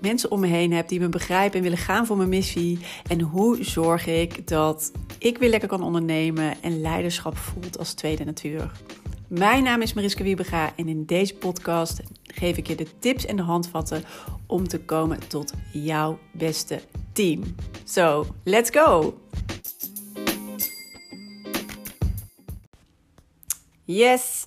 mensen om me heen heb die me begrijpen en willen gaan voor mijn missie? En hoe zorg ik dat ik weer lekker kan ondernemen en leiderschap voelt als tweede natuur? Mijn naam is Mariska Wiebega en in deze podcast geef ik je de tips en de handvatten om te komen tot jouw beste team. So, let's go! Yes,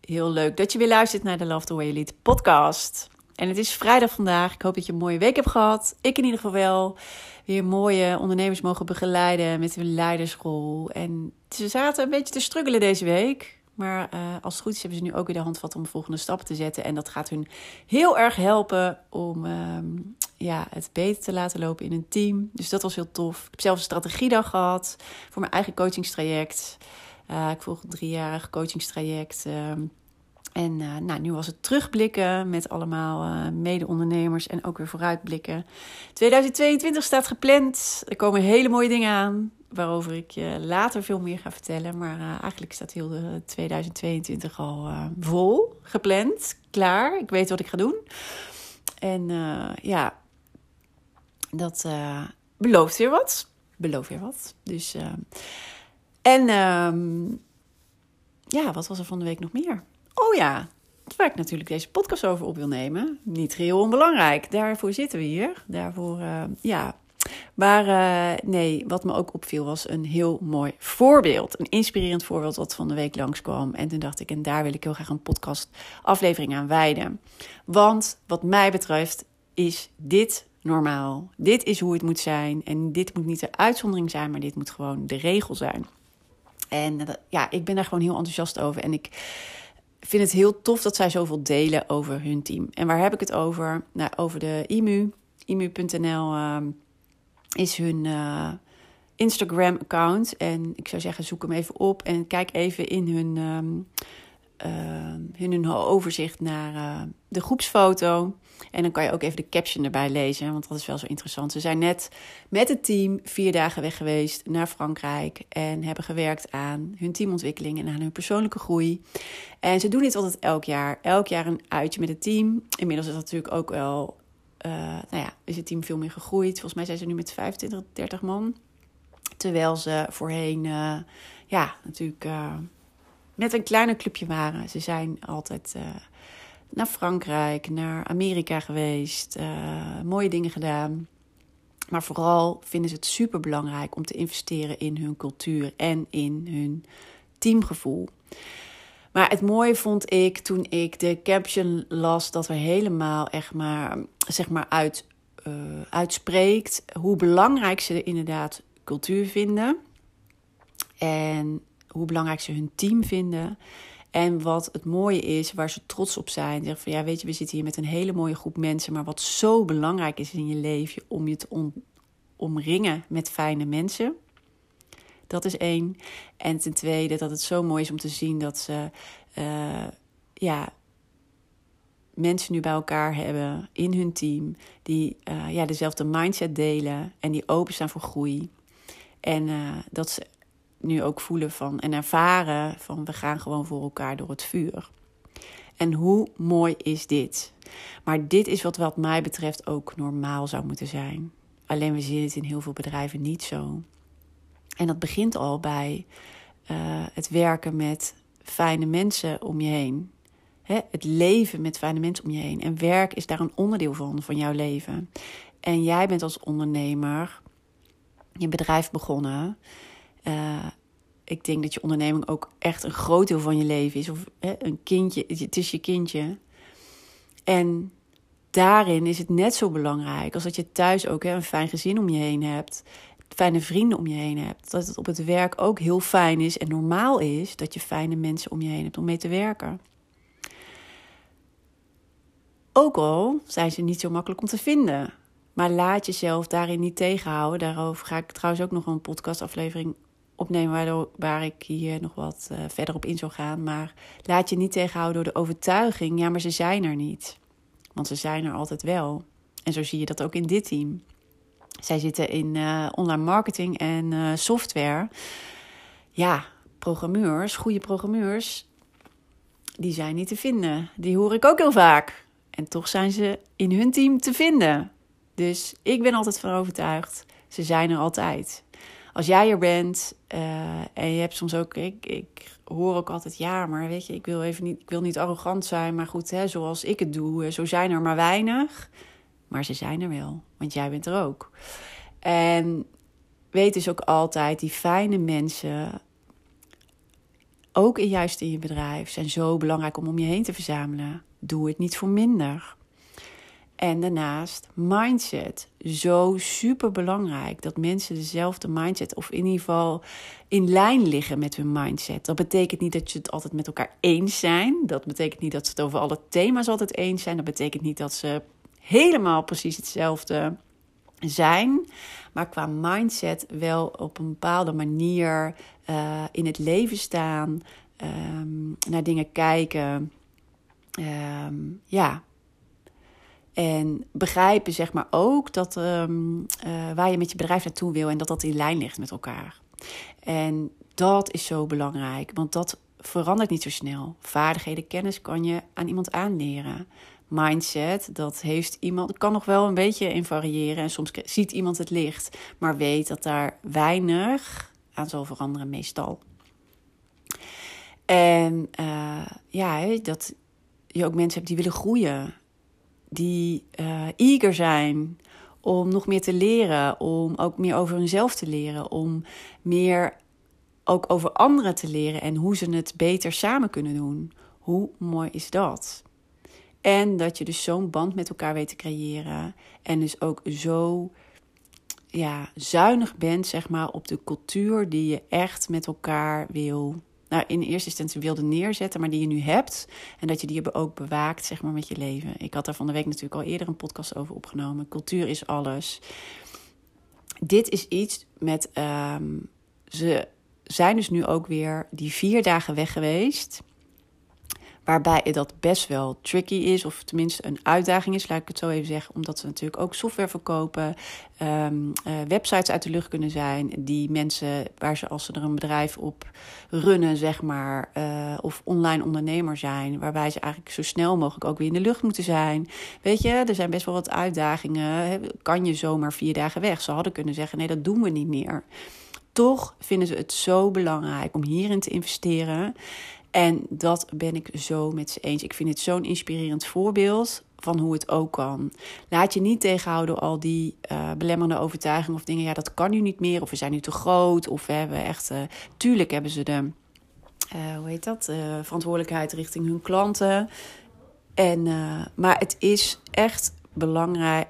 heel leuk dat je weer luistert naar de Love the Way You Lead podcast. En het is vrijdag vandaag. Ik hoop dat je een mooie week hebt gehad. Ik in ieder geval wel. Weer mooie ondernemers mogen begeleiden met hun leidersrol. En ze zaten een beetje te struggelen deze week. Maar uh, als het goed is, hebben ze nu ook weer de handvat om de volgende stappen te zetten. En dat gaat hun heel erg helpen om uh, ja, het beter te laten lopen in een team. Dus dat was heel tof. Ik heb zelf een strategiedag gehad voor mijn eigen coachingstraject. Uh, ik volg een driejarig coachingstraject. Uh, en uh, nou, nu was het terugblikken met allemaal uh, mede-ondernemers en ook weer vooruitblikken. 2022 staat gepland. Er komen hele mooie dingen aan, waarover ik je later veel meer ga vertellen. Maar uh, eigenlijk staat heel de 2022 al vol, gepland, klaar. Ik weet wat ik ga doen. En ja, dat belooft weer wat. Belooft weer wat. Dus, en um, ja, wat was er van de week nog meer? Oh ja, waar ik natuurlijk deze podcast over op wil nemen. Niet heel onbelangrijk. Daarvoor zitten we hier. Daarvoor, uh, ja. Maar uh, nee, wat me ook opviel was een heel mooi voorbeeld. Een inspirerend voorbeeld wat van de week langskwam. En toen dacht ik, en daar wil ik heel graag een podcast aflevering aan wijden. Want wat mij betreft is dit normaal. Dit is hoe het moet zijn. En dit moet niet de uitzondering zijn, maar dit moet gewoon de regel zijn. En uh, ja, ik ben daar gewoon heel enthousiast over. En ik vind het heel tof dat zij zoveel delen over hun team. En waar heb ik het over? Nou, over de IMU. IMU.nl uh, is hun uh, Instagram-account. En ik zou zeggen, zoek hem even op en kijk even in hun, in hun overzicht naar uh, de groepsfoto. En dan kan je ook even de caption erbij lezen, want dat is wel zo interessant. Ze zijn net met het team vier dagen weg geweest naar Frankrijk en hebben gewerkt aan hun teamontwikkeling en aan hun persoonlijke groei. En ze doen dit altijd elk jaar. Elk jaar een uitje met het team. Inmiddels is dat natuurlijk ook wel, uh, nou ja, is het team veel meer gegroeid. Volgens mij zijn ze nu met 25, 30 man. Terwijl ze voorheen, ja, natuurlijk met een kleiner clubje waren. Ze zijn altijd naar Frankrijk, naar Amerika geweest, uh, mooie dingen gedaan. Maar vooral vinden ze het super belangrijk om te investeren in hun cultuur en in hun teamgevoel. Maar het mooie vond ik toen ik de caption las dat er helemaal echt maar, zeg maar uit, uh, uitspreekt hoe belangrijk ze inderdaad cultuur vinden. En hoe belangrijk ze hun team vinden. En wat het mooie is, waar ze trots op zijn. Zeggen van ja, weet je, we zitten hier met een hele mooie groep mensen. Maar wat zo belangrijk is in je leven om je te om, omringen met fijne mensen. Dat is één. En ten tweede, dat het zo mooi is om te zien dat ze uh, ja, mensen nu bij elkaar hebben in hun team. Die uh, ja, dezelfde mindset delen en die openstaan voor groei. En uh, dat ze nu ook voelen van en ervaren van we gaan gewoon voor elkaar door het vuur. En hoe mooi is dit? Maar dit is wat wat mij betreft ook normaal zou moeten zijn. Alleen we zien het in heel veel bedrijven niet zo. En dat begint al bij uh, het werken met fijne mensen om je heen. Hè? Het leven met fijne mensen om je heen. En werk is daar een onderdeel van, van jouw leven. En jij bent als ondernemer je bedrijf begonnen. Uh, ik denk dat je onderneming ook echt een groot deel van je leven is. Of hè, een kindje, het is je kindje. En daarin is het net zo belangrijk als dat je thuis ook hè, een fijn gezin om je heen hebt. Fijne vrienden om je heen hebt. Dat het op het werk ook heel fijn is en normaal is dat je fijne mensen om je heen hebt om mee te werken. Ook al zijn ze niet zo makkelijk om te vinden. Maar laat jezelf daarin niet tegenhouden. Daarover ga ik trouwens ook nog een podcastaflevering opnemen waar ik hier nog wat uh, verder op in zou gaan. Maar laat je niet tegenhouden door de overtuiging. Ja, maar ze zijn er niet. Want ze zijn er altijd wel. En zo zie je dat ook in dit team. Zij zitten in uh, online marketing en uh, software. Ja, programmeurs, goede programmeurs, die zijn niet te vinden. Die hoor ik ook heel vaak. En toch zijn ze in hun team te vinden. Dus ik ben altijd van overtuigd, ze zijn er altijd. Als jij er bent uh, en je hebt soms ook, ik, ik hoor ook altijd ja, maar weet je, ik wil even niet, ik wil niet arrogant zijn, maar goed, hè, zoals ik het doe, zo zijn er maar weinig. Maar ze zijn er wel, want jij bent er ook. En weet dus ook altijd, die fijne mensen, ook juist in je bedrijf, zijn zo belangrijk om om je heen te verzamelen. Doe het niet voor minder. En daarnaast mindset. Zo super belangrijk dat mensen dezelfde mindset, of in ieder geval in lijn liggen met hun mindset. Dat betekent niet dat je het altijd met elkaar eens zijn. Dat betekent niet dat ze het over alle thema's altijd eens zijn. Dat betekent niet dat ze helemaal precies hetzelfde zijn. Maar qua mindset wel op een bepaalde manier uh, in het leven staan. Um, naar dingen kijken. Um, ja, en begrijpen, zeg maar, ook dat um, uh, waar je met je bedrijf naartoe wil en dat dat in lijn ligt met elkaar. En dat is zo belangrijk, want dat verandert niet zo snel. Vaardigheden, kennis kan je aan iemand aanleren. Mindset, dat heeft iemand, kan nog wel een beetje in variëren. En soms ziet iemand het licht, maar weet dat daar weinig aan zal veranderen, meestal. En uh, ja, dat je ook mensen hebt die willen groeien die uh, eager zijn om nog meer te leren, om ook meer over hunzelf te leren, om meer ook over anderen te leren en hoe ze het beter samen kunnen doen. Hoe mooi is dat? En dat je dus zo'n band met elkaar weet te creëren en dus ook zo ja, zuinig bent zeg maar, op de cultuur die je echt met elkaar wil nou, in eerste instantie wilde neerzetten, maar die je nu hebt. En dat je die ook bewaakt, zeg maar, met je leven. Ik had daar van de week natuurlijk al eerder een podcast over opgenomen. Cultuur is alles. Dit is iets met. Um, ze zijn dus nu ook weer die vier dagen weg geweest. Waarbij dat best wel tricky is, of tenminste een uitdaging is, laat ik het zo even zeggen. Omdat ze natuurlijk ook software verkopen, um, uh, websites uit de lucht kunnen zijn. Die mensen, waar ze als ze er een bedrijf op runnen, zeg maar, uh, of online ondernemer zijn. Waarbij ze eigenlijk zo snel mogelijk ook weer in de lucht moeten zijn. Weet je, er zijn best wel wat uitdagingen. Kan je zomaar vier dagen weg? Ze hadden kunnen zeggen: nee, dat doen we niet meer. Toch vinden ze het zo belangrijk om hierin te investeren. En dat ben ik zo met ze eens. Ik vind het zo'n inspirerend voorbeeld van hoe het ook kan. Laat je niet tegenhouden al die uh, belemmerende overtuigingen of dingen. Ja, dat kan nu niet meer. Of we zijn nu te groot. Of we hebben echt. Uh, tuurlijk hebben ze de. Uh, hoe heet dat? verantwoordelijkheid richting hun klanten. En, maar het is echt belangrijk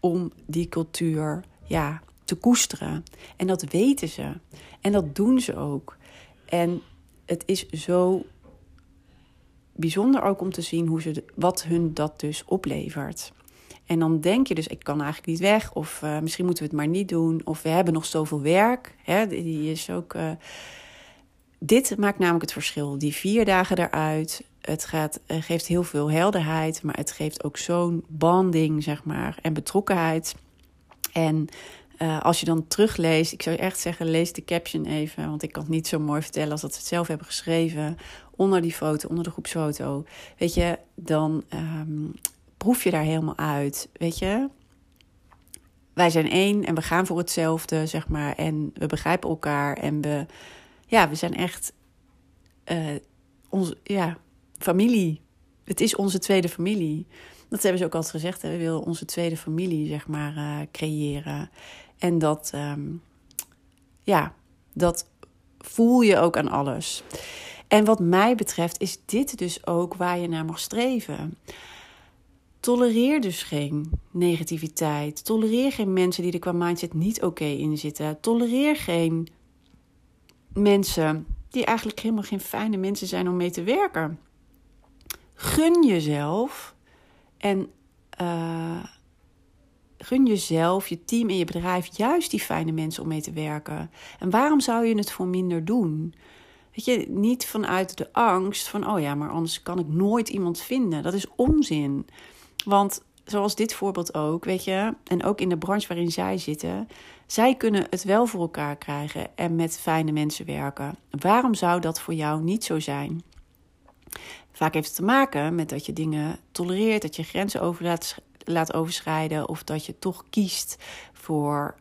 om die cultuur ja, te koesteren. En dat weten ze. En dat doen ze ook. En het is zo bijzonder ook om te zien hoe ze, wat hun dat dus oplevert. En dan denk je dus, ik kan eigenlijk niet weg. Of uh, misschien moeten we het maar niet doen. Of we hebben nog zoveel werk. Hè, die is ook... Uh, dit maakt namelijk het verschil. Die vier dagen eruit. Het gaat, uh, geeft heel veel helderheid. Maar het geeft ook zo'n banding, zeg maar. En betrokkenheid. En uh, als je dan terugleest, ik zou echt zeggen, lees de caption even. Want ik kan het niet zo mooi vertellen als dat ze het zelf hebben geschreven. Onder die foto, onder de groepsfoto. Weet je, dan um, proef je daar helemaal uit. Weet je, wij zijn één en we gaan voor hetzelfde, zeg maar. En we begrijpen elkaar. En we, ja, we zijn echt uh, onze ja, familie. Het is onze tweede familie. Dat hebben ze ook altijd gezegd. We willen onze tweede familie, zeg maar, uh, creëren. En dat, um, ja, dat voel je ook aan alles. En wat mij betreft is dit dus ook waar je naar mag streven. Tolereer dus geen negativiteit. Tolereer geen mensen die er qua mindset niet oké in zitten. Tolereer geen mensen die eigenlijk helemaal geen fijne mensen zijn om mee te werken. Gun jezelf en uh, gun jezelf, je team en je bedrijf juist die fijne mensen om mee te werken. En waarom zou je het voor minder doen? Weet je, niet vanuit de angst van, oh ja, maar anders kan ik nooit iemand vinden. Dat is onzin. Want zoals dit voorbeeld ook, weet je, en ook in de branche waarin zij zitten, zij kunnen het wel voor elkaar krijgen en met fijne mensen werken. Waarom zou dat voor jou niet zo zijn? Vaak heeft het te maken met dat je dingen tolereert, dat je grenzen over laat, laat overschrijden of dat je toch kiest voor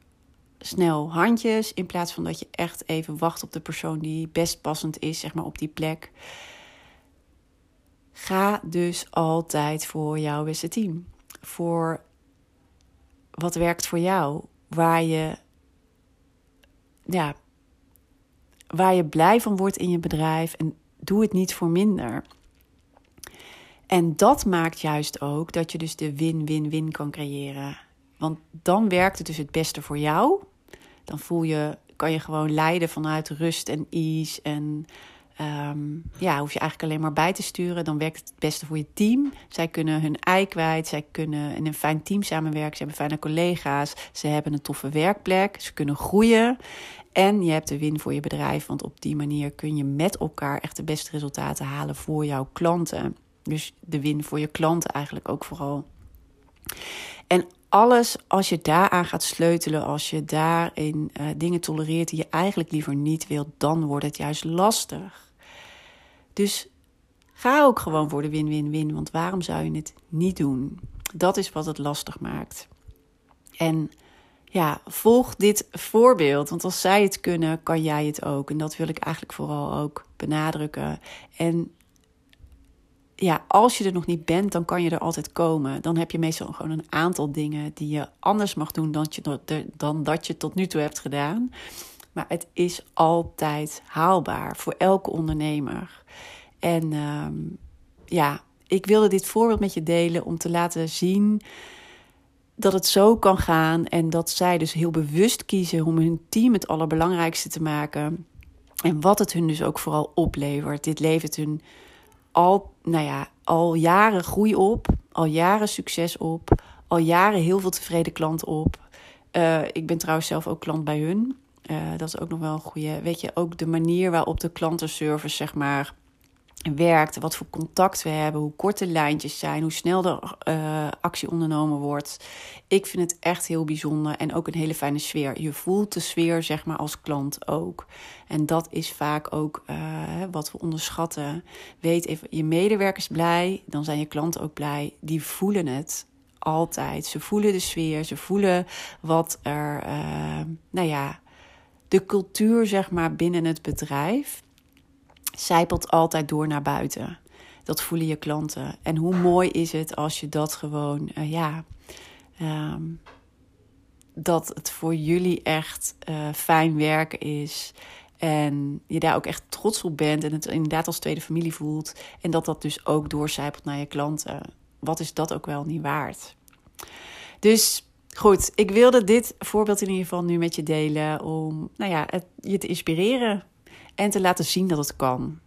snel handjes in plaats van dat je echt even wacht op de persoon die best passend is, zeg maar op die plek. Ga dus altijd voor jouw beste team. Voor wat werkt voor jou, waar je ja, waar je blij van wordt in je bedrijf en doe het niet voor minder. En dat maakt juist ook dat je dus de win-win-win kan creëren. Want dan werkt het dus het beste voor jou. Dan voel je, kan je gewoon leiden vanuit rust en ease. En um, ja, hoef je eigenlijk alleen maar bij te sturen. Dan werkt het beste voor je team. Zij kunnen hun ei kwijt. Zij kunnen in een fijn team samenwerken. Ze hebben fijne collega's. Ze hebben een toffe werkplek. Ze kunnen groeien. En je hebt de win voor je bedrijf. Want op die manier kun je met elkaar echt de beste resultaten halen voor jouw klanten. Dus de win voor je klanten eigenlijk ook vooral. En alles, als je daaraan gaat sleutelen, als je daarin uh, dingen tolereert die je eigenlijk liever niet wilt, dan wordt het juist lastig. Dus ga ook gewoon voor de win-win-win, want waarom zou je het niet doen? Dat is wat het lastig maakt. En ja, volg dit voorbeeld. Want als zij het kunnen, kan jij het ook. En dat wil ik eigenlijk vooral ook benadrukken. En ja, als je er nog niet bent, dan kan je er altijd komen. Dan heb je meestal gewoon een aantal dingen die je anders mag doen dan, je, dan dat je tot nu toe hebt gedaan. Maar het is altijd haalbaar voor elke ondernemer. En ehm, ja, ik wilde dit voorbeeld met je delen om te laten zien dat het zo kan gaan en dat zij dus heel bewust kiezen om hun team het allerbelangrijkste te maken. En wat het hun dus ook vooral oplevert. Dit levert hun al, nou ja, al jaren groei op, al jaren succes op, al jaren heel veel tevreden klanten op. Uh, ik ben trouwens zelf ook klant bij hun. Uh, dat is ook nog wel een goede. Weet je, ook de manier waarop de klantenservice, zeg maar, werkt, wat voor contact we hebben, hoe kort de lijntjes zijn, hoe snel de uh, actie ondernomen wordt. Ik vind het echt heel bijzonder en ook een hele fijne sfeer. Je voelt de sfeer, zeg maar, als klant ook. En dat is vaak ook uh, wat we onderschatten. Weet even, je medewerkers blij, dan zijn je klanten ook blij. Die voelen het altijd. Ze voelen de sfeer, ze voelen wat er, uh, nou ja, de cultuur, zeg maar, binnen het bedrijf zijpelt altijd door naar buiten. Dat voelen je klanten. En hoe mooi is het als je dat gewoon, uh, ja, um, dat het voor jullie echt uh, fijn werken is. En je daar ook echt trots op bent en het inderdaad als tweede familie voelt. En dat dat dus ook doorcijpelt naar je klanten. Wat is dat ook wel niet waard? Dus goed, ik wilde dit voorbeeld in ieder geval nu met je delen om nou ja, je te inspireren en te laten zien dat het kan.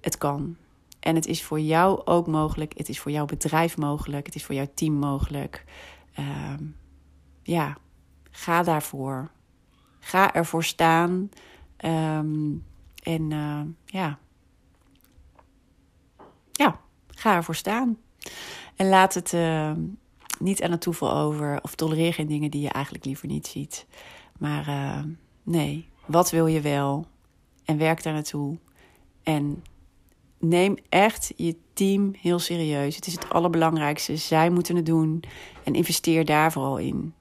Het kan. En het is voor jou ook mogelijk. Het is voor jouw bedrijf mogelijk. Het is voor jouw team mogelijk. Uh, ja, ga daarvoor. Ga ervoor staan. Um, en uh, ja. Ja, ga ervoor staan. En laat het uh, niet aan het toeval over. Of tolereer geen dingen die je eigenlijk liever niet ziet. Maar nee, wat wil je wel? En werk daar naartoe. En neem echt je team heel serieus. Het is het allerbelangrijkste. Zij moeten het doen. En investeer daar vooral in.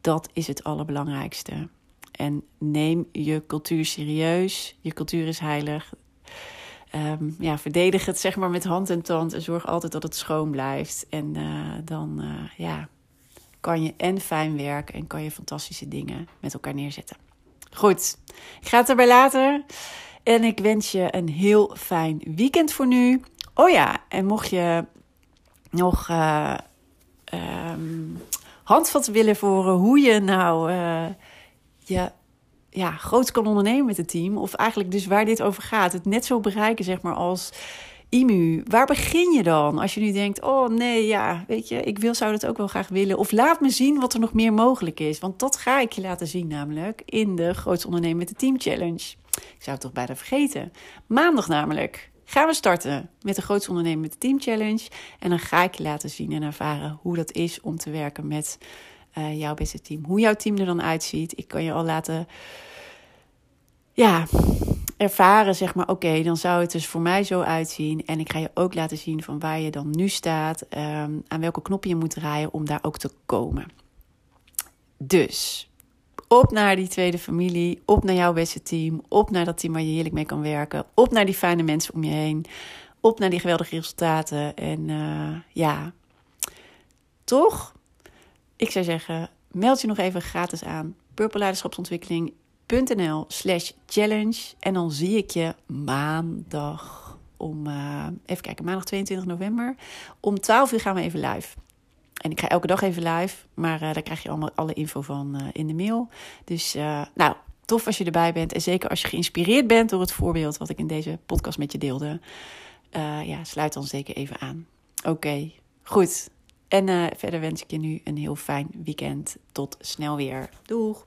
Dat is het allerbelangrijkste. En neem je cultuur serieus. Je cultuur is heilig. Um, ja, verdedig het zeg maar met hand en tand. En zorg altijd dat het schoon blijft. En uh, dan uh, ja, kan je en fijn werken en kan je fantastische dingen met elkaar neerzetten. Goed, ik ga het erbij laten. En ik wens je een heel fijn weekend voor nu. Oh ja, en mocht je nog uh, um, handvatten willen voor hoe je nou uh, je ja, groot kan ondernemen met het team. Of eigenlijk dus waar dit over gaat. Het net zo bereiken, zeg maar, als IMU, waar begin je dan? Als je nu denkt, oh nee, ja, weet je, ik wil, zou dat ook wel graag willen. Of laat me zien wat er nog meer mogelijk is. Want dat ga ik je laten zien namelijk in de Grootste Ondernemen met de Team Challenge. Ik zou het toch bijna vergeten. Maandag namelijk gaan we starten met de Grootste Ondernemen met de Team Challenge. En dan ga ik je laten zien en ervaren hoe dat is om te werken met uh, jouw beste team. Hoe jouw team er dan uitziet. Ik kan je al laten... Ja, ervaren, zeg maar, oké, dan zou het dus voor mij zo uitzien. En ik ga je ook laten zien van waar je dan nu staat, ehm, aan welke knop je moet draaien om daar ook te komen. Dus op naar die tweede familie, op naar jouw beste team, op naar dat team waar je heerlijk mee kan werken, op naar die fijne mensen om je heen, op naar die geweldige resultaten. En uh, ja, toch? Ik zou zeggen, meld je nog even gratis aan. Purple Leiderschapsontwikkeling nl slash challenge. En dan zie ik je maandag om, uh, even kijken, maandag 22 november. Om 12 uur gaan we even live. En ik ga elke dag even live, maar uh, daar krijg je allemaal alle info van uh, in de mail. Dus nou, tof als je erbij bent. En zeker als je geïnspireerd bent door het voorbeeld wat ik in deze podcast met je deelde. ja, sluit dan zeker even aan. Oké, goed. En verder wens ik je nu een heel fijn weekend. Tot snel weer. Doeg!